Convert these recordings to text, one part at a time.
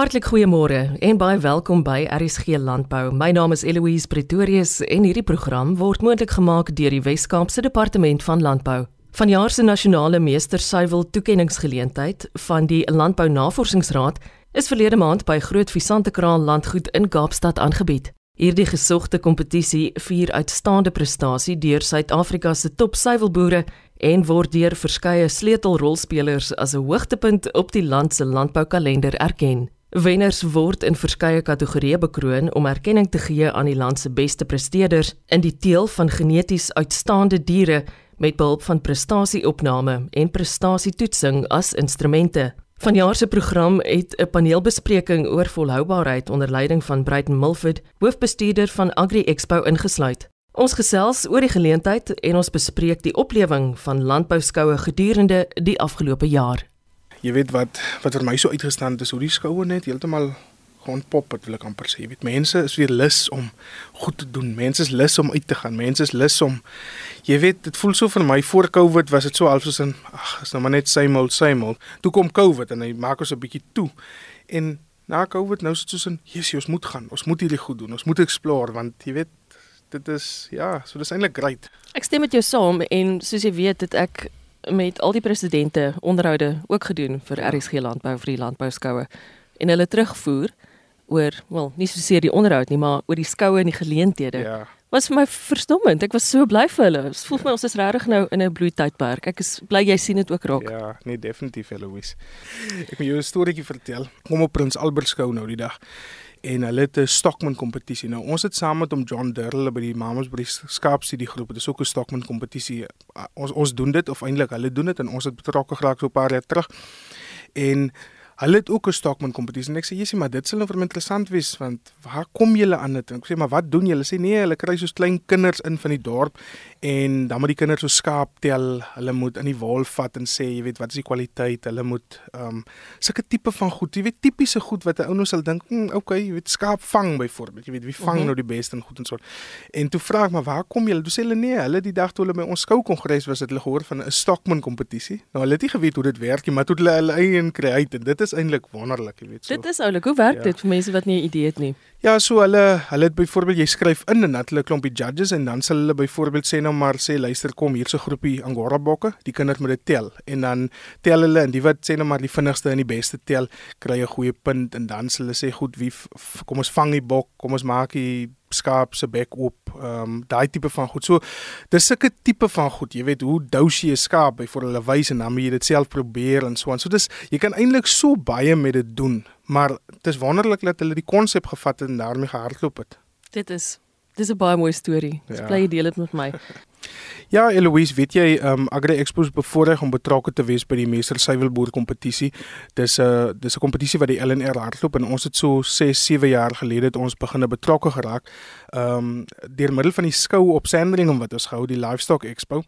Hartlik goeiemôre en baie welkom by RSG Landbou. My naam is Eloise Pretorius en hierdie program word moontlik gemaak deur die Wes-Kaapse Departement van Landbou. Vanjaar se nasionale meestersuiwel toekenningsgeleentheid van die Landbou Navorsingsraad is verlede maand by Groot Visantekraal Landgoed in Kaapstad aangebied. Hierdie gesogte kompetisie vier uitstaande prestasie deur Suid-Afrika se top suiwelboere en word deur verskeie sleutelrolspelers as 'n hoogtepunt op die land se landboukalender erken. Wenners word in verskeie kategorieë bekroon om erkenning te gee aan die land se beste presteerders in die teel van geneties uitstaande diere met behulp van prestasieopname en prestasietoetsing as instrumente. Vanjaar se program het 'n paneelbespreking oor volhoubaarheid onder leiding van Bruiten Milford, hoofbestuurder van Agri Expo ingesluit. Ons gesels oor die geleentheid en ons bespreek die oplewing van landbouskoue gedurende die afgelope jaar jy weet wat wat vir my so uitgestaan het is hoe die skoue net heeltemal gaan pop het wil ek amper sê. Jy weet mense is weer lus om goed te doen. Mense is lus om uit te gaan. Mense is lus om jy weet dit voel so vir my voor covid was dit so half soos in ag is nou maar net same old same old. Toe kom covid en hy maak ons 'n bietjie toe. En na covid nou is dit soos in Jesus ons moet gaan. Ons moet hierdie goed doen. Ons moet explore want jy weet dit is ja so dis eintlik great ek stem met jou saam en soos jy weet het ek met al die presidente onderhoude ook gedoen vir ja. RSG Landbou vir die landbouskoue en hulle terugvoer oor wel nie soseer die onderhoud nie maar oor die skoue en die geleenthede. Ja. Was vir my verstommend. Ek was so bly vir hulle. Dit voel vir my ons is regtig nou in 'n bloeitydperk. Ek is bly jy sien dit ook raak. Ja, nee definitief Eloise. Ek moet jou 'n storieetjie vertel. Kom op Prins Albert skou nou die dag en hulle het 'n Stockman kompetisie. Nou ons het saam met hom John Durrell by die Mamasbury skaapstudie groep. Dit is ook 'n Stockman kompetisie. Ons ons doen dit of eintlik hulle doen dit en ons het betrokke geraak so 'n paar jaar terug. En Hulle het ook 'n Stockman kompetisie ek sê sê maar dit sal nou vir my interessant wees want waar kom julle aan dit? Ek sê maar wat doen julle? Sê nee, hulle kry soos klein kinders in van die dorp en dan moet die kinders so skaap tel. Hulle moet in die wol vat en sê jy weet wat is die kwaliteit? Hulle moet ehm um, sulke tipe van goed, jy weet tipiese goed wat 'n ou nou sal dink, hm, okay, jy weet skaap vang byvoorbeeld. Jy weet wie vang mhm. -huh. nou die beste en goed en so. En toe vra ek maar waar kom julle? Toe sê hulle nee, hulle die dag toe hulle by ons skou kongres was, het hulle gehoor van 'n Stockman kompetisie. Nou hulle het nie geweet hoe dit werk nie, maar toe hulle hulle eie kry uit en dit is eintlik wonderlik, jy weet so. Dit is oulik. Hoe werk ja. dit vir mense wat nie 'n idee het nie? Ja, so hulle hulle het byvoorbeeld jy skryf in en dan hulle klompie judges en dan sal hulle byvoorbeeld sê nou maar sê luister kom hier's 'n groepie Angora bokke, die kinders moet dit tel en dan tel hulle en die wat sê nou maar die vinnigste en die beste tel kry 'n goeie punt en dan sal hulle sê goed wie kom ons vang die bok, kom ons maak die skaap se bek oop, ehm um, daai tipe van goed. So dis sulke tipe van goed. Jy weet hoe dous jy 'n skaap by vir hulle wys en dan moet jy dit self probeer en so aan. So dis jy kan eintlik so baie met dit doen, maar dit is wonderlik dat hulle die konsep gevat het en daarmee gehardloop het. Dit is dis 'n baie mooi storie. Dis ja. bly jy deel dit met my. Ja, Eloise, weet jy, ehm um, Agri Expo is bevoorreg om betrokke te wees by die Meester Suiwelboer kompetisie. Dis 'n uh, dis 'n kompetisie wat die LNR hardloop en ons het so 6, 7 jaar gelede het ons begine betrokke geraak. Ehm um, deur middel van die skou op Sandringham wat ons gehou, die Livestock Expo.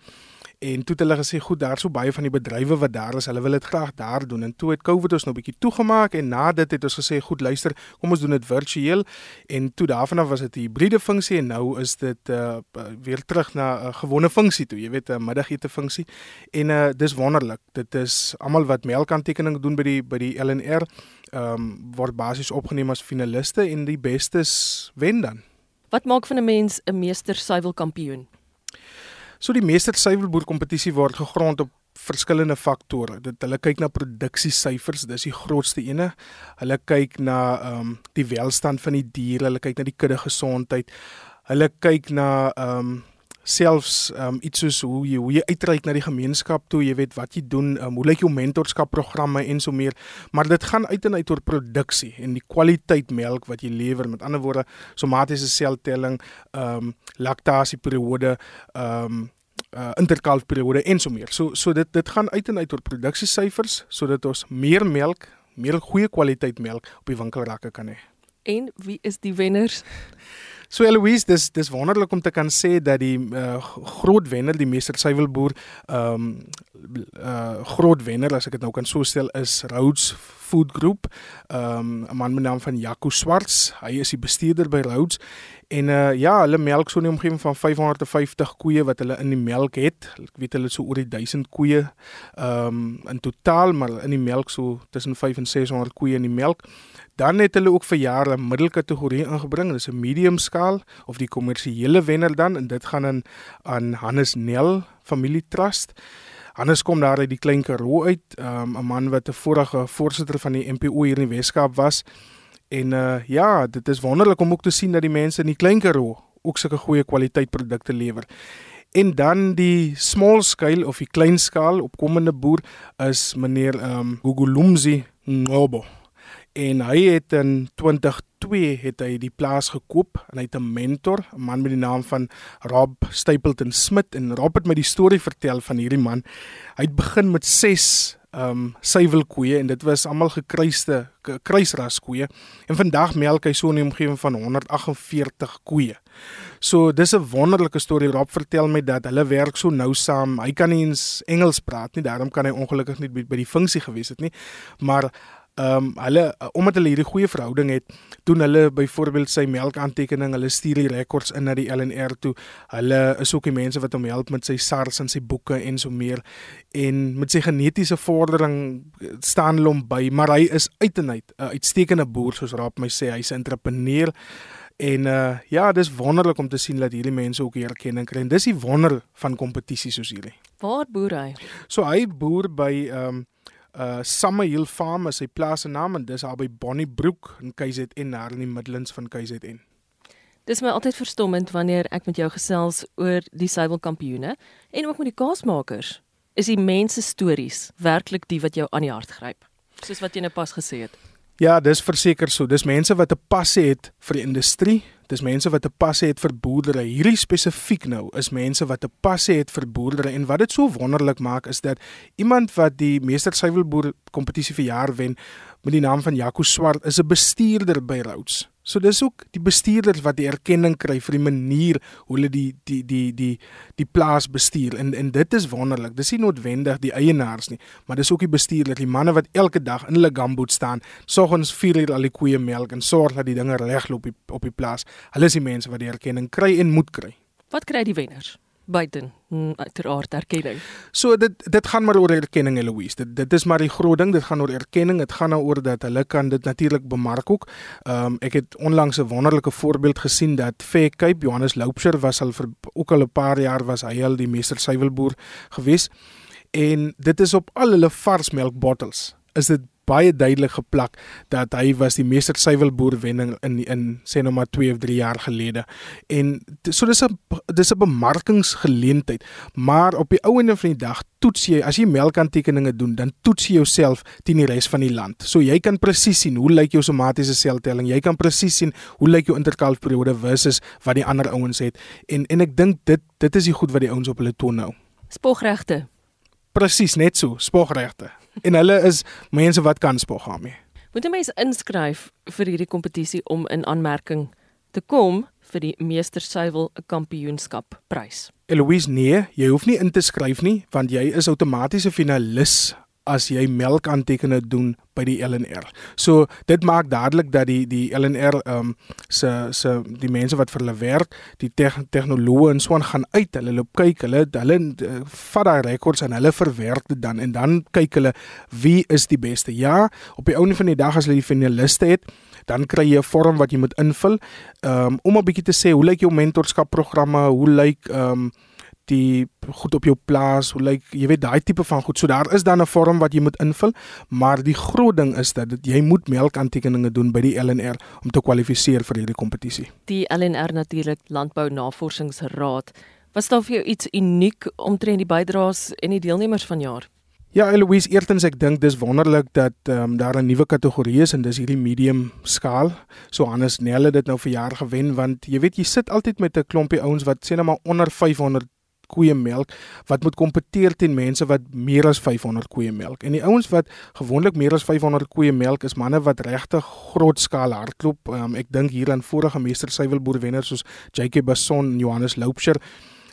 En toe het hulle gesê goed, daar is so baie van die bedrywe wat daar is, hulle wil dit graag daar doen. En toe het COVID ons nou 'n bietjie toegemaak en na dit het ons gesê goed, luister, kom ons doen dit virtueel. En toe daarvan af was dit 'n hibriede funksie en nou is dit uh weer terug na 'n uh, gewone funksie toe. Jy weet 'n middagete funksie. En uh dis wonderlik. Dit is almal wat melkaantekening doen by die by die LNR, ehm um, word basies opgeneem as finaliste en die bestes wen dan. Wat maak van 'n mens 'n meester suiwel kampioen? So die meester suiwelboer kompetisie word gegrond op verskillende faktore. Dit hulle kyk na produksiesyfers, dis die grootste ene. Hulle kyk na ehm um, die welstand van die diere, hulle kyk na die kudde gesondheid. Hulle kyk na ehm um, selfs um, iets soos hoe jy hoe jy uitreik na die gemeenskap toe, jy weet wat jy doen, um, hoe lyk jou mentorskap programme en so meer, maar dit gaan uit en uit oor produksie en die kwaliteit melk wat jy lewer. Met ander woorde, somatiese seltelling, ehm um, laktasieperiode, ehm um, uh, interkalfperiode en so meer. So so dit dit gaan uit en uit oor produksiesyfers sodat ons meer melk, meer goeie kwaliteit melk op die winkelrakke kan hê. En wie is die wenners? So Eloise, dis dis wonderlik om te kan sê dat die uh, groot wenner, die meester suiwelboer, ehm um, uh groot wenner as ek dit nou kan so stel is Rhodes Food Group. Ehm um, 'n man met naam van Jaco Swarts. Hy is die bestuurder by Rhodes en uh ja, hulle melk so in die omgewing van 550 koeie wat hulle in die melk het. Ek weet hulle so oor die 1000 koeie ehm um, in totaal, maar in die melk so tussen 5 en 600 koeie in die melk. Dan het hulle ook vir jare 'n middelkategorie ingebring, dis 'n medium skaal of die kommersiële wenner dan en dit gaan aan aan Hannes Nel Familie Trust. Hannes kom daar uit die Klein Karoo uit, um, 'n man wat 'n vorige voorsitter van die MPO hier in die Weskaap was. En uh ja, dit is wonderlik om ook te sien dat die mense in die Klein Karoo ook sulke goeie kwaliteit produkte lewer. En dan die small scale of die klein skaal opkomende boer is meneer ehm um, Gugulumzi Ngobo. En hy het in 2002 het hy die plaas gekoop en hy het 'n mentor, 'n man met die naam van Rob Stapleton Smit en Rob het my die storie vertel van hierdie man. Hy het begin met 6 ehm um, suiwelkoeie en dit was almal gekruiste kruisras koeie en vandag melk hy so in 'n omgewing van 148 koeie. So dis 'n wonderlike storie. Rob vertel my dat hulle werk so nou saam. Hy kan nie eens Engels praat nie, daarom kan hy ongelukkig nie by, by die funksie gewees het nie. Maar ehm um, hulle omdat hulle hierdie goeie verhouding het, doen hulle byvoorbeeld sy melkaantekening, hulle stuur die rekords in na die LNR toe. Hulle is ook die mense wat hom help met sy SARS en sy boeke en so meer en met sy genetiese vordering staan hulle hom by, maar hy is uit en uit 'n uitstekende boer soos Raap my sê, hy's 'n entrepreneur. En uh ja, dis wonderlik om te sien dat hierdie mense ook erkenning kry. En dis die wonder van kompetisies soos hierdie. Waar boer hy? So hy boer by ehm um, uh Summerhill Farm is sy plaas se naam en dis daar by Bonnybroek in KZN daar in die Midlands van KZN. Dis my altyd verstommend wanneer ek met jou gesels oor die suiwelkampioene en ook met die kaasmakers. Is die mense stories werklik die wat jou aan die hart gryp? Soos wat jy nou pas gesê het. Ja, dis verseker so. Dis mense wat 'n passie het vir die industrie. Dis mense wat 'n passie het vir boerdery. Hierdie spesifiek nou is mense wat 'n passie het vir boerdery en wat dit so wonderlik maak is dat iemand wat die meester suiwelboer kompetisie vir jaar wen met die naam van Jaco Swart is 'n bestuurder by Rhodes. So dis ook die bestuurders wat die erkenning kry vir die manier hoe hulle die die die die die plaas bestuur en en dit is wonderlik. Dis nie noodwendig die eienaars nie, maar dis ook die bestuurders, die manne wat elke dag in hulle gamboot staan, soggens 4 uur al die koeie melk en sorg dat die dinge regloop op die, op die plaas. Hulle is die mense wat die erkenning kry en moet kry. Wat kry die wenners? Buiten mm, uiteraard erkenning. So dit dit gaan maar oor erkenning Eloise. Dit dit is maar die groot ding, dit gaan oor erkenning. Dit gaan nou oor dat hulle kan dit natuurlik bemark ook. Ehm um, ek het onlangs 'n wonderlike voorbeeld gesien dat Fair Cape Johannes Loupsher was al vir ook al 'n paar jaar was hy al die meester suiwelboer gewees. En dit is op al hulle varsmelk bottles. Is dit baie duidelik geplak dat hy was die meester suiwelboer wenning in in sê nou maar 2 of 3 jaar gelede. En so dis 'n dis 'n bemarkingsgeleentheid, maar op die ou einde van die dag toets jy as jy melkaantekeninge doen, dan toets jy jouself teen die res van die land. So jy kan presies sien hoe lyk jou somatiese seltelling, jy kan presies sien hoe lyk jou interkalfperiode versus wat die ander ouens het. En en ek dink dit dit is die goed wat die ouens op hulle toon nou. Spogregte. Presies net so, spogregte en hulle is mense wat kan spog daarmee. Moet 'n mens inskryf vir hierdie kompetisie om in aanmerking te kom vir die meester suiwel kampioenskap prys. Eloise nee, jy hoef nie in te skryf nie want jy is outomaties 'n finalis as jy melkaantekenne doen by die LNR. So dit maak dadelik dat die die LNR ehm um, se se die mense wat vir hulle werk, die tegnoloë en so aan gaan uit. Hulle loop kyk, hulle hulle uh, vat daai rekords en hulle verwerk dit dan en dan kyk hulle wie is die beste. Ja, op die ouene van die dag as hulle die finaliste het, dan kry jy 'n vorm wat jy moet invul um, om 'n bietjie te sê hoe lyk jou mentorskap programme, hoe lyk ehm um, die goed op jou plaas, hoe lyk jy weet daai tipe van goed. So daar is dan 'n vorm wat jy moet invul, maar die groot ding is dat dit, jy moet melkaantekeninge doen by die LNR om te kwalifiseer vir hierdie kompetisie. Die LNR natuurlik Landbou Navorsingsraad. Was daar vir jou iets uniek omtrent die bydraes en die deelnemers vanjaar? Ja, Eloise, eerstens ek dink dis wonderlik dat ehm um, daar 'n nuwe kategorie is en dis hierdie medium skaal. So Hannes Nelle dit nou vir jaar gewen want jy weet jy sit altyd met 'n klompie ouens wat sê net maar onder 500 koeie melk wat moet kompeteer teen mense wat meer as 500 koeie melk. En die ouens wat gewoonlik meer as 500 koeie melk is manne wat regtig groot skaal hardloop. Um, ek dink hier aan vorige meester suiwelboer wenners soos JK Basson en Johannes Loupsher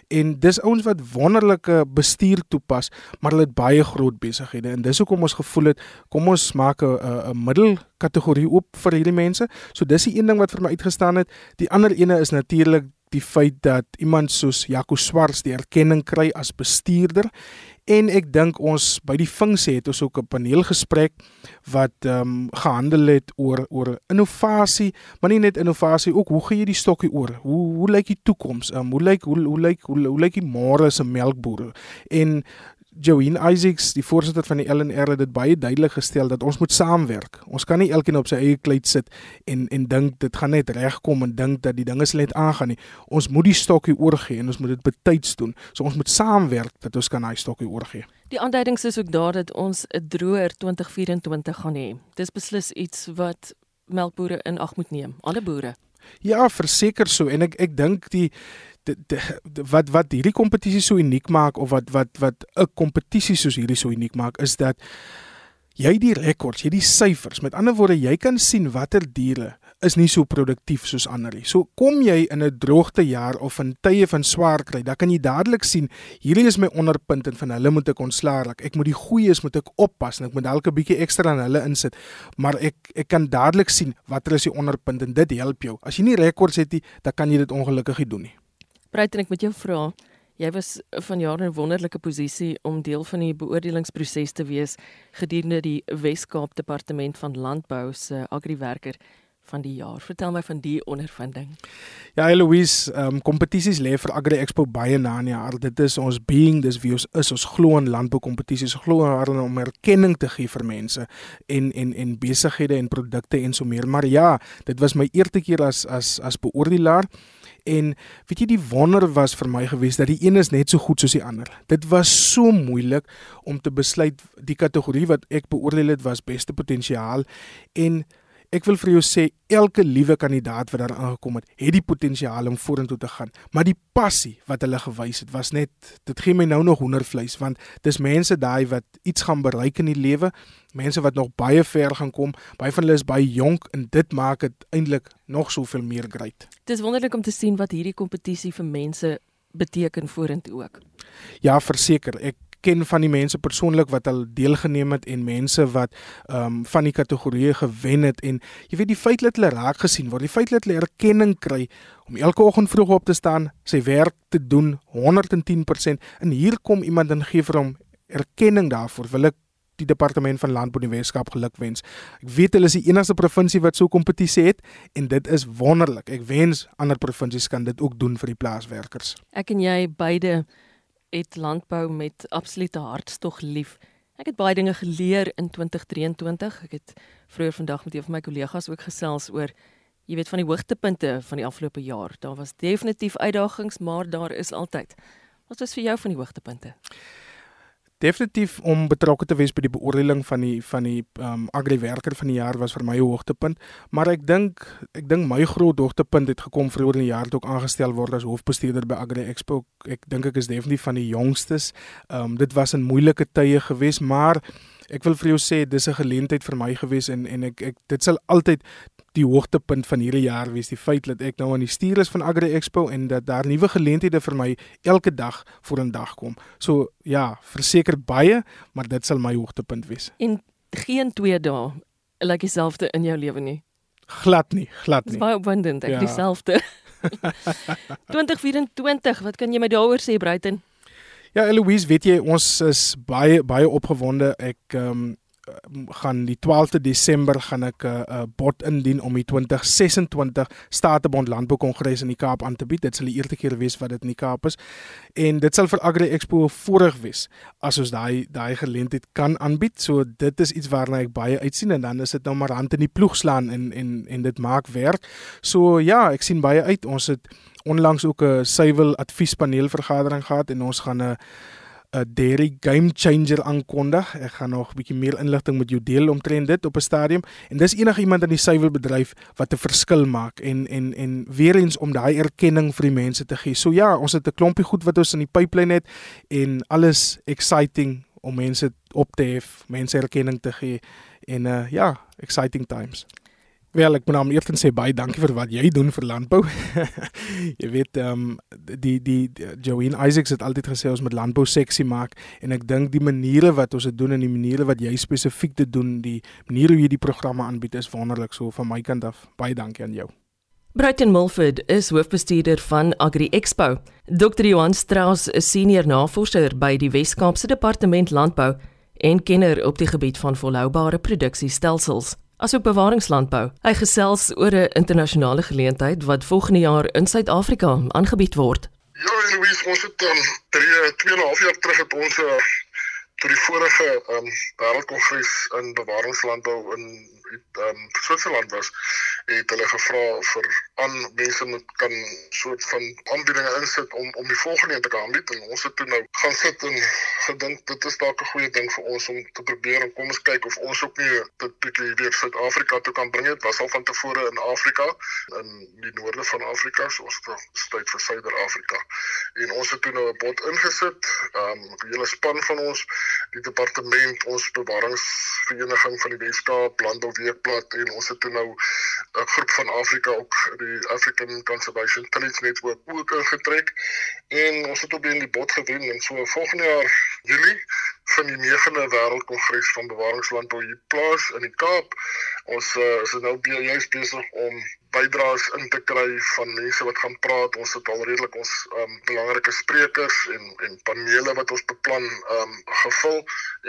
en dis ouens wat wonderlike bestuur toepas, maar hulle het baie groot besighede en dis hoekom ons gevoel het kom ons maak 'n 'n middelkategorie oop vir hierdie mense. So dis die een ding wat vir my uitgestaan het. Die ander ene is natuurlik die feit dat iemand soos Jaco Swarts die erkenning kry as bestuurder en ek dink ons by die funksie het ons ook 'n paneelgesprek wat ehm um, gehandel het oor oor innovasie, maar nie net innovasie ook hoe gee jy die stokkie oor? Hoe hoe lyk die toekoms? Ehm um, hoe lyk hoe hoe lyk hoe, hoe lyk die môre se melkbore? En Joeen Isaacs, die voorsitter van die LNR het dit baie duidelik gestel dat ons moet saamwerk. Ons kan nie elkeen op sy eie kleit sit en en dink dit gaan net regkom en dink dat die dinge sal net aangaan nie. Ons moet die stokkie oorgee en ons moet dit betyds doen. So ons moet saamwerk dat ons kan daai stokkie oorgee. Die aanduidings is ook daar dat ons 'n droër 2024 gaan hê. Dis beslis iets wat melkbore in ag moet neem, alle boere. Ja, verseker so en ek ek dink die wat wat hierdie kompetisie so uniek maak of wat wat wat 'n kompetisie soos hierdie so uniek maak is dat jy die rekords, jy die syfers. Met ander woorde, jy kan sien watter diere is nie so produktief soos ander nie. So kom jy in 'n droogte jaar of in tye van swaar kry, dan kan jy dadelik sien hierdie is my onderpunt en van hulle moet ek ontslaarlik. Ek moet die goeies moet ek oppas en ek moet dalk 'n bietjie ekstra aan hulle insit. Maar ek ek kan dadelik sien watter is die onderpunt en dit help jou. As jy nie rekords het nie, dan kan jy dit ongelukkig nie doen nie. Breit en ek met jou vra, jy was vanjaar in 'n wonderlike posisie om deel van die beoordelingsproses te wees gedurende die Wes-Kaap Departement van Landbou se agriwerker van die jaar. Vertel my van die ondervinding. Ja, Eloise, ehm um, kompetisies lê vir Agri Expo baie na in die hart. Dit is ons being, dis wie ons is. Ons glo in landboukompetisies, glo in om erkenning te gee vir mense en en en besighede en produkte en so meer. Maar ja, dit was my eerste keer as as as beoordelaar en weet jy die wonder was vir my gewees dat die een is net so goed soos die ander. Dit was so moeilik om te besluit die kategorie wat ek beoordeel het was beste potensiaal en Ek wil vir jou sê elke liewe kandidaat wat daar aangekom het, het die potensiaal om vorentoe te gaan, maar die passie wat hulle gewys het, was net dit gee my nou nog hoendervleis want dis mense daai wat iets gaan bereik in die lewe, mense wat nog baie ver gaan kom, baie van hulle is baie jonk en dit maak dit eintlik nog soveel meer great. Dis wonderlik om te sien wat hierdie kompetisie vir mense beteken vorentoe ook. Ja, verseker, ek ken van die mense persoonlik wat al deelgeneem het en mense wat ehm um, van die kategorieë gewen het en jy weet die feit dat hulle raak gesien word, die feit dat hulle erkenning kry om elke oggend vroeg op te staan, sy werk te doen 110% en hier kom iemand en gee vir hom erkenning daarvoor. Wil ek die departement van landbou in die Weskaap gelukwens. Ek weet hulle is die enigste provinsie wat so 'n kompetisie het en dit is wonderlik. Ek wens ander provinsies kan dit ook doen vir die plaaswerkers. Ek en jy beide het landbou met absolute hartstog lief. Ek het baie dinge geleer in 2023. Ek het vroeër vandag met een van my kollegas ook gesels oor jy weet van die hoogtepunte van die afgelope jaar. Daar was definitief uitdagings, maar daar is altyd. Wat was vir jou van die hoogtepunte? Definitief om betrokke te wees by die beoordeling van die van die um, agriwerker van die jaar was vir my 'n hoogtepunt, maar ek dink ek dink my groot hoogtepunt het gekom vroeër in die jaar toe ek aangestel word as hoofbestuurder by Agri Expo. Ek dink ek is definitief van die jongstes. Ehm um, dit was 'n moeilike tye gewees, maar ek wil vir jou sê dis 'n geleentheid vir my gewees en en ek ek dit sal altyd die hoogtepunt van hierdie jaar wees die feit dat ek nou aan die stuur is van Agri Expo en dat daar nuwe geleenthede vir my elke dag voor 'n dag kom. So ja, verseker baie, maar dit sal my hoogtepunt wees. En geen twee dae lyk dieselfde in jou lewe nie. Glad nie, glad nie. Dis baie opwindend, ek ja. dieselfde. 2024, wat kan jy my daaroor sê, Bruiten? Ja, Eloise, weet jy, ons is baie baie opgewonde. Ek ehm um, gaan die 12de Desember gaan ek 'n uh, uh, bod indien om die 2026 Statebond Landboukongres in die Kaap aan te bied. Dit sal die eerste keer wees wat dit in die Kaap is. En dit sal vir Agri Expo voorreg wees as ons daai daai geleentheid kan aanbied. So dit is iets waarna ek baie uitsien en dan is dit nou maar hand in die ploeg slaan en en en dit maak werk. So ja, ek sien baie uit. Ons het onlangs ook 'n suiwel adviespaneel vergadering gehad en ons gaan 'n 'n dairy game changer aankondig. Ek gaan nog 'n bietjie meer inligting met jou deel omtrent dit op 'n stadium. En dis enige iemand in die suiwelbedryf wat 'n verskil maak en en en weer eens om daai erkenning vir die mense te gee. So ja, ons het 'n klompie goed wat ons in die pipeline het en alles exciting om mense op te hef, mense erkenning te gee en uh ja, exciting times. Wel, ek moet nou eers sê baie dankie vir wat jy doen vir landbou. jy weet, ehm um, die die, die Joanne Isaacs het altyd gesê ons moet landbou seksie maak en ek dink die maniere wat ons dit doen en die maniere wat jy spesifiek dit doen, die manier hoe jy die programme aanbied is wonderlik. So van my kant af baie dankie aan jou. Brighton Mulford is hoofbestuurder van Agri Expo. Dr. Johan Strauss is senior navorser by die Wes-Kaapse Departement Landbou en kenner op die gebied van volhoubare produksiestelsels asook bewaringslandbou. Hy gesels oor 'n internasionale geleentheid wat volgende jaar in Suid-Afrika aangebied word. Ja, Louise, ons het um, 3 2,5 jaar terug het ons uh, tot die vorige um, wêreldkongres in bewaringslandbou in um, Switserland was het hulle gevra vir aan mense moet kan soort van aanbiedinge insit om om die volgende een te kan aanbied. En ons het toe nou gaan sit en gedink dit is dalk 'n goeie ding vir ons om te probeer en kom ons kyk of ons ook nie dit bietjie weer Suid-Afrika toe kan bring het was al van tevore in Afrika in die noorde van Afrika so ons het tyd vir Suider-Afrika. En ons het toe nou 'n bod ingesit. Um 'n hele span van ons die departement ons bewaringsvereniging van die Weskaap landbou weekblad en ons het nou 'n groep van Afrika ook die African Conservation Trade Network ook ingetrek en ons het op die bod gewen en so volgende jaar Julie van die 9de wêreldkongres van bewaringslandbou hier plaas in die Kaap. Ons uh, is nou juist besig om bydraes in te kry van mense wat gaan praat. Ons het al redelik ons um, belangrike sprekers en en panele wat ons beplan um gevul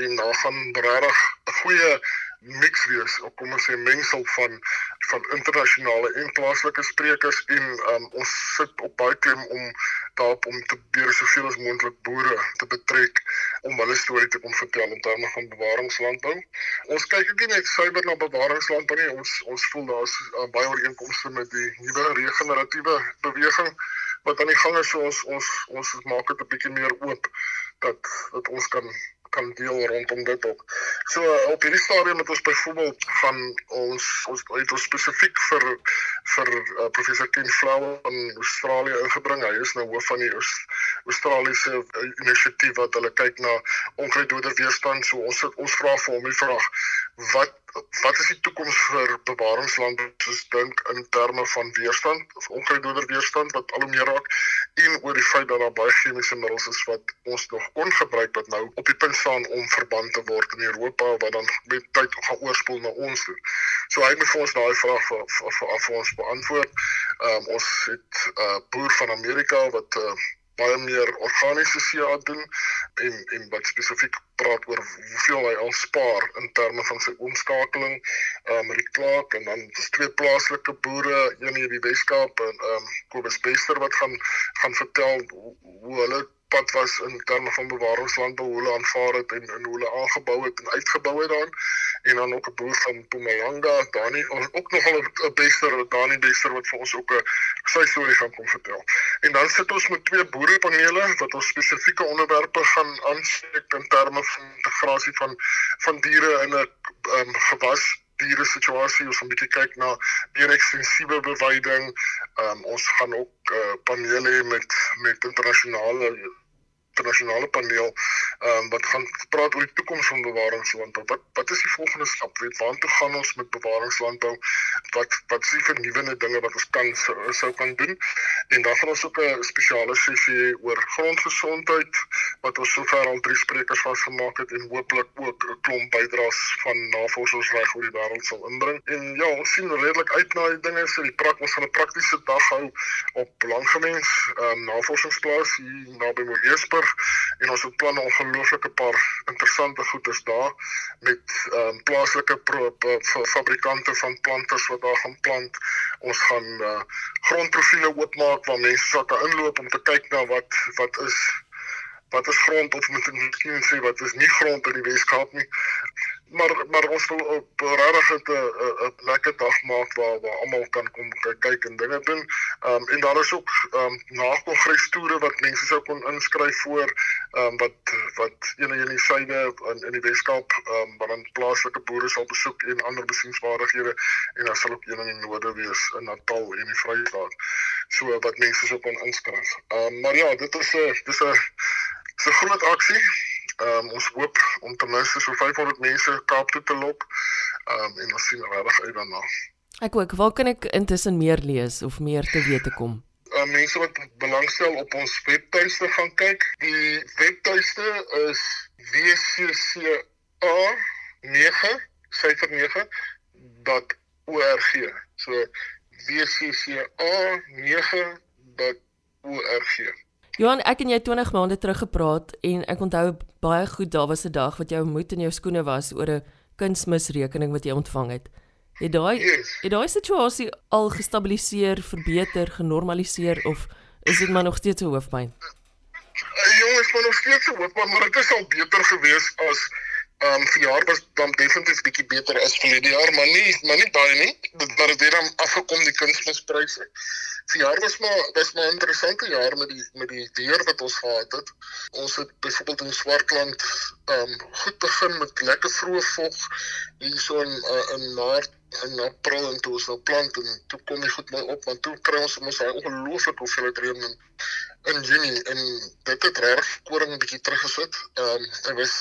en daar gaan regtig 'n goeie mix wees of kom ons sê mengsel van van internasionale en plaaslike sprekers en um, ons sit op baie klem om daarop om te probeer soveel as moontlik boere te betrek om hulle storie te kom vertel in terme van bewaringslandbou. Ons kyk ook nie net suiwer na bewaringslandbou nie, ons ons voel daar's uh, baie ooreenkomste met die nuwe regeneratiewe beweging wat aan die gang is so ons ons ons maak dit 'n bietjie meer oop dat dat ons kan kan deel rondom dit ook. So op hierdie stadium het ons byvoorbeeld van ons ons het ons spesifiek vir vir uh, professor Ken Flower van Australië ingebring. Hy is nou hoof van die Australiese uh, inisiatief wat hulle kyk na onkruiddoder weerstand. So ons het, ons vra vir hom die vraag wat wat is die toekoms vir bewaringslande soos dink in terme van weerstand of onkruiddoder weerstand wat al hoe meer raak en oor die feit dat daar baie chemiese middels is wat ons nog kon gebruik wat nou op die punt staan om verbân te word in Europa wat dan met tyd gaan oorspoel na ons toe. So hy moet vir ons daai vraag vir vir, vir, vir ons beantwoord. Ehm um, ons het 'n uh, boer van Amerika wat uh, baie meer organiese CA doen en en wat spesifiek praat oor hoeveel hy al spaar in terme van sy omskakeling uh met die klaak en dan dis twee plaaslike boere een hier die Weskaap en um Kobus Bester wat gaan gaan vertel hoe, hoe hulle pad was in terme van bewaringslandbou hoe hulle aanvaar het en, en hoe hulle aangebou het en uitgebou het dan en dan ook 'n boer van Mpumalanga Dani ook nogal 'n bester Dani Bester wat vir ons ook 'n sy storie gaan kom vertel. En dan sit ons met twee boerepanele wat ons spesifieke onderwerpe gaan aanspreek in terme van integrasie van van diere in 'n um, gewas diere situasie ons gaan 'n bietjie kyk na meer ekstensiewe beweiding. Um, ons gaan ook uh, panele met met internasionale internasionale paneel ehm um, wat gaan praat oor die toekoms van bewaringslandbou. Wat wat is die volgende stap? Weet waartoe gaan ons met bewaringslandbou? Wat wat is die vernuwende dinge wat ons kan sou, sou kan doen? En dan gaan ons ook 'n spesiale sessie oor grondgesondheid wat ons sover al drie sprekers vasgemaak het en hooplik ook 'n klomp bydraes van navorsers reg oor die wêreld sal inbring. En ja, ons sien redelik uit na die dinge so die prak ons gaan 'n praktiese dag hou op Langgemens ehm um, navorsingsplaas hier naby Mooiresburg en ons het plan 'n ongelooflike paar interessante goeders daar met ehm um, plaaslike fabrikante van planters wat daar gaan plant. Ons gaan uh, grondprofiele oopmaak waar mense sal kan inloop om te kyk na wat wat is wat is grond of moet ek miskien sê wat is nie grond in die Weskaap nie maar maar ons wil op regtig 'n 'n lekker dag maak waar waar almal kan kom kyk en dinge doen. Ehm um, en daar is ook ehm um, na-kongres toere wat mense sou kon inskryf voor ehm um, wat wat ene in die suide in in die Weskaap ehm um, wat dan plaaslike boere sal besoek en ander besienswaardighede en dan sal ook een in die noorde wees in Natal en die Vrystaat. So wat mense sou kon inskryf. Ehm um, maar ja, dit is 'n dis 'n 'n groot aksie Ehm um, ons hoop om ten minste so 500 mense Kaap toe te lok. Ehm um, en ons sien regtig uit daarna. Ek ook, waar kan ek intussen meer lees of meer te wete kom? Uh, mense wat belangstel op ons webtuiste gaan kyk. Die webtuiste is wcca9 syfer 9.org. So wcca9.org. Johan, ek en jy 20 maande terug gepraat en ek onthou baie goed daar was 'n dag wat jou moed in jou skoene was oor 'n kunsmisrekening wat jy ontvang het. Het daai Yes. het daai situasie al gestabiliseer, verbeter, genormaliseer of is dit maar nog steeds 'n hoofpyn? Uh, jongens, maar nog steeds so hoop, maar dit is al beter gewees as um, verjaar was dan definitief bietjie beter as verlede jaar, maar nie maar nie baie nie. Dit dit het dan afgekom die kunsmispryse. Verjaar was maar was maar 'n interessante jaar met die met die weer wat ons gehad het. Ons het byvoorbeeld in Swartland ehm um, goed begin met lekker vroeë vog hier so in uh, in Maart en April en toe ons nou plant en toe kom die goed mooi op want toe kry ons mos daai ongelooflike hoeveelheid reën in in Junie en dit het reg koring 'n bietjie teruggesit. Ehm um, dit was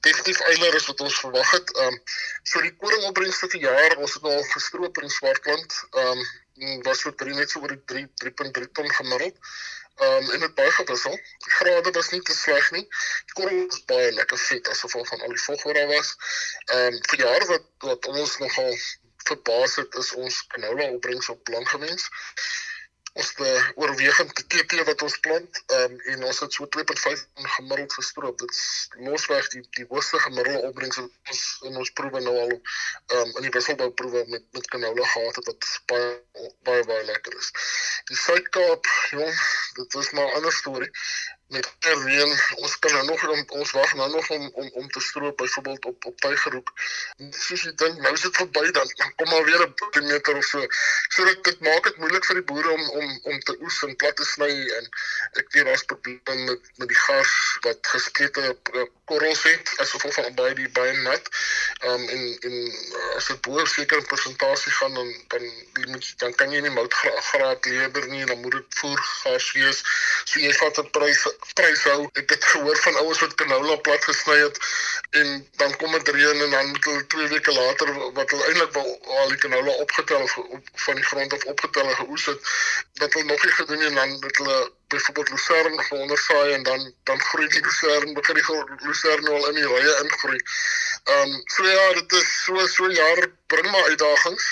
definitief eiler as wat ons verwag het. Ehm um, so die koringopbrengste vir jaar, ons het al gestroop in Swartland. Ehm um, was so drie net so oor die 3 3.3 ton gemiddeld. Ehm um, en dit baie gewissel. Die grade was nie te sleg nie. Die koring was baie lekker vet as gevolg van al die vog wat daar was. Ehm um, vir jaar wat wat ons nogal verbaas het is ons canola opbrengs op lang gewens ons uh, oorwegend TT wat ons plant um, en ons het so 2.5 gemiddeld gestroop. Dit is losweg die die hoogste gemiddelde opbrengs wat ons in ons proewe nou al um, in die wisselbou proewe met met canola gehad het wat baie baie baie lekker is. Die Suid-Kaap, jong, dit is maar 'n ander storie met reën ons kan nou nog om, ons wag nou nog om om om te stroop byvoorbeeld op op Tygerhoek. Soos jy dink nou is dit verby dan kom maar weer 'n kilometer of so. So dit dit maak dit moeilik vir die boere om om om te oes en plat te sny en ek weet daar's probleme met met die gas wat gesplete korrels het as gevolg van baie die baie nat. Ehm um, en en as dit bo 'n sekere persentasie gaan dan dan moet dan kan jy nie moutgraad lewer nie en dan moet dit voer gas wees. So jy vat 'n prys prys hou. Ek het gehoor van ouens wat canola plat gesny het en dan kom dit reën en dan moet hulle 2 weke later wat hulle eintlik wel al die canola opgetel of op, van die grond af opgetel en geoes het, dat hulle nog nie gedoen het en dan het hulle byvoorbeeld lucerne geondersaai en dan dan groei die lucerne begin die lucerne al in die rye ingroei. Ehm um, so ja, dit is so so jaar bring maar uitdagings.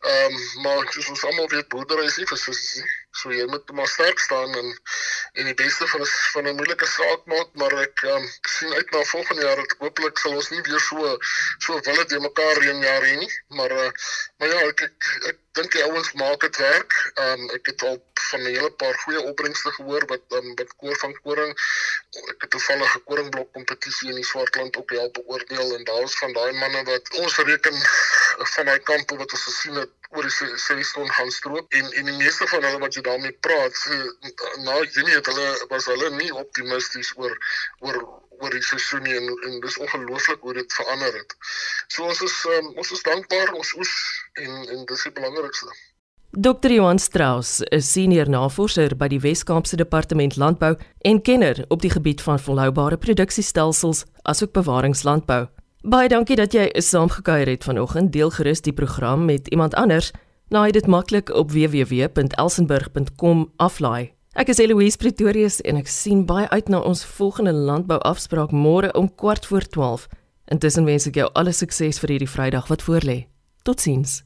Ehm um, maar soos ons almal weet boerdery is nie vir sussie. So jy moet maar sterk staan en en die beste van 'n van 'n moeilike saak maak, maar ek um, sien uit na volgende jaar dat hopelik sal ons nie weer so so wille te mekaar reënjaar hê nie, maar uh, maar ja, ek ek, ek dink die ouens maak dit werk. Um, ek het al van 'n hele paar goeie opbrengste gehoor wat um, wat koor van koring ek het toevallig 'n koringblok kompetisie in die Swartland ook help beoordeel en daar was van daai manne wat ons reken van daai kampe wat ons gesien het oor die 6 ton gaan stroop en en die meeste van hulle wat jy daarmee praat so, na Junie het hulle was hulle nie optimisties oor oor oor die seisoen en, en dis ongelooflik hoe dit verander het. So ons is um, ons is dankbaar ons oes en en dis die belangrikste. Dr. Johan Strauss is senior navorser by die Wes-Kaapse Departement Landbou en kenner op die gebied van volhoubare produksiestelsels asook bewaringslandbou. Baie dankie dat jy saamgekuier het vanoggend. Deel gerus die program met iemand anders. Laai dit maklik op www.elsenburg.com aflaai. Ek is Eloise Pretorius en ek sien baie uit na ons volgende landbouafspraak môre om kwart voor 12. Intussen wens ek jou alle sukses vir hierdie Vrydag wat voorlê. Totsiens.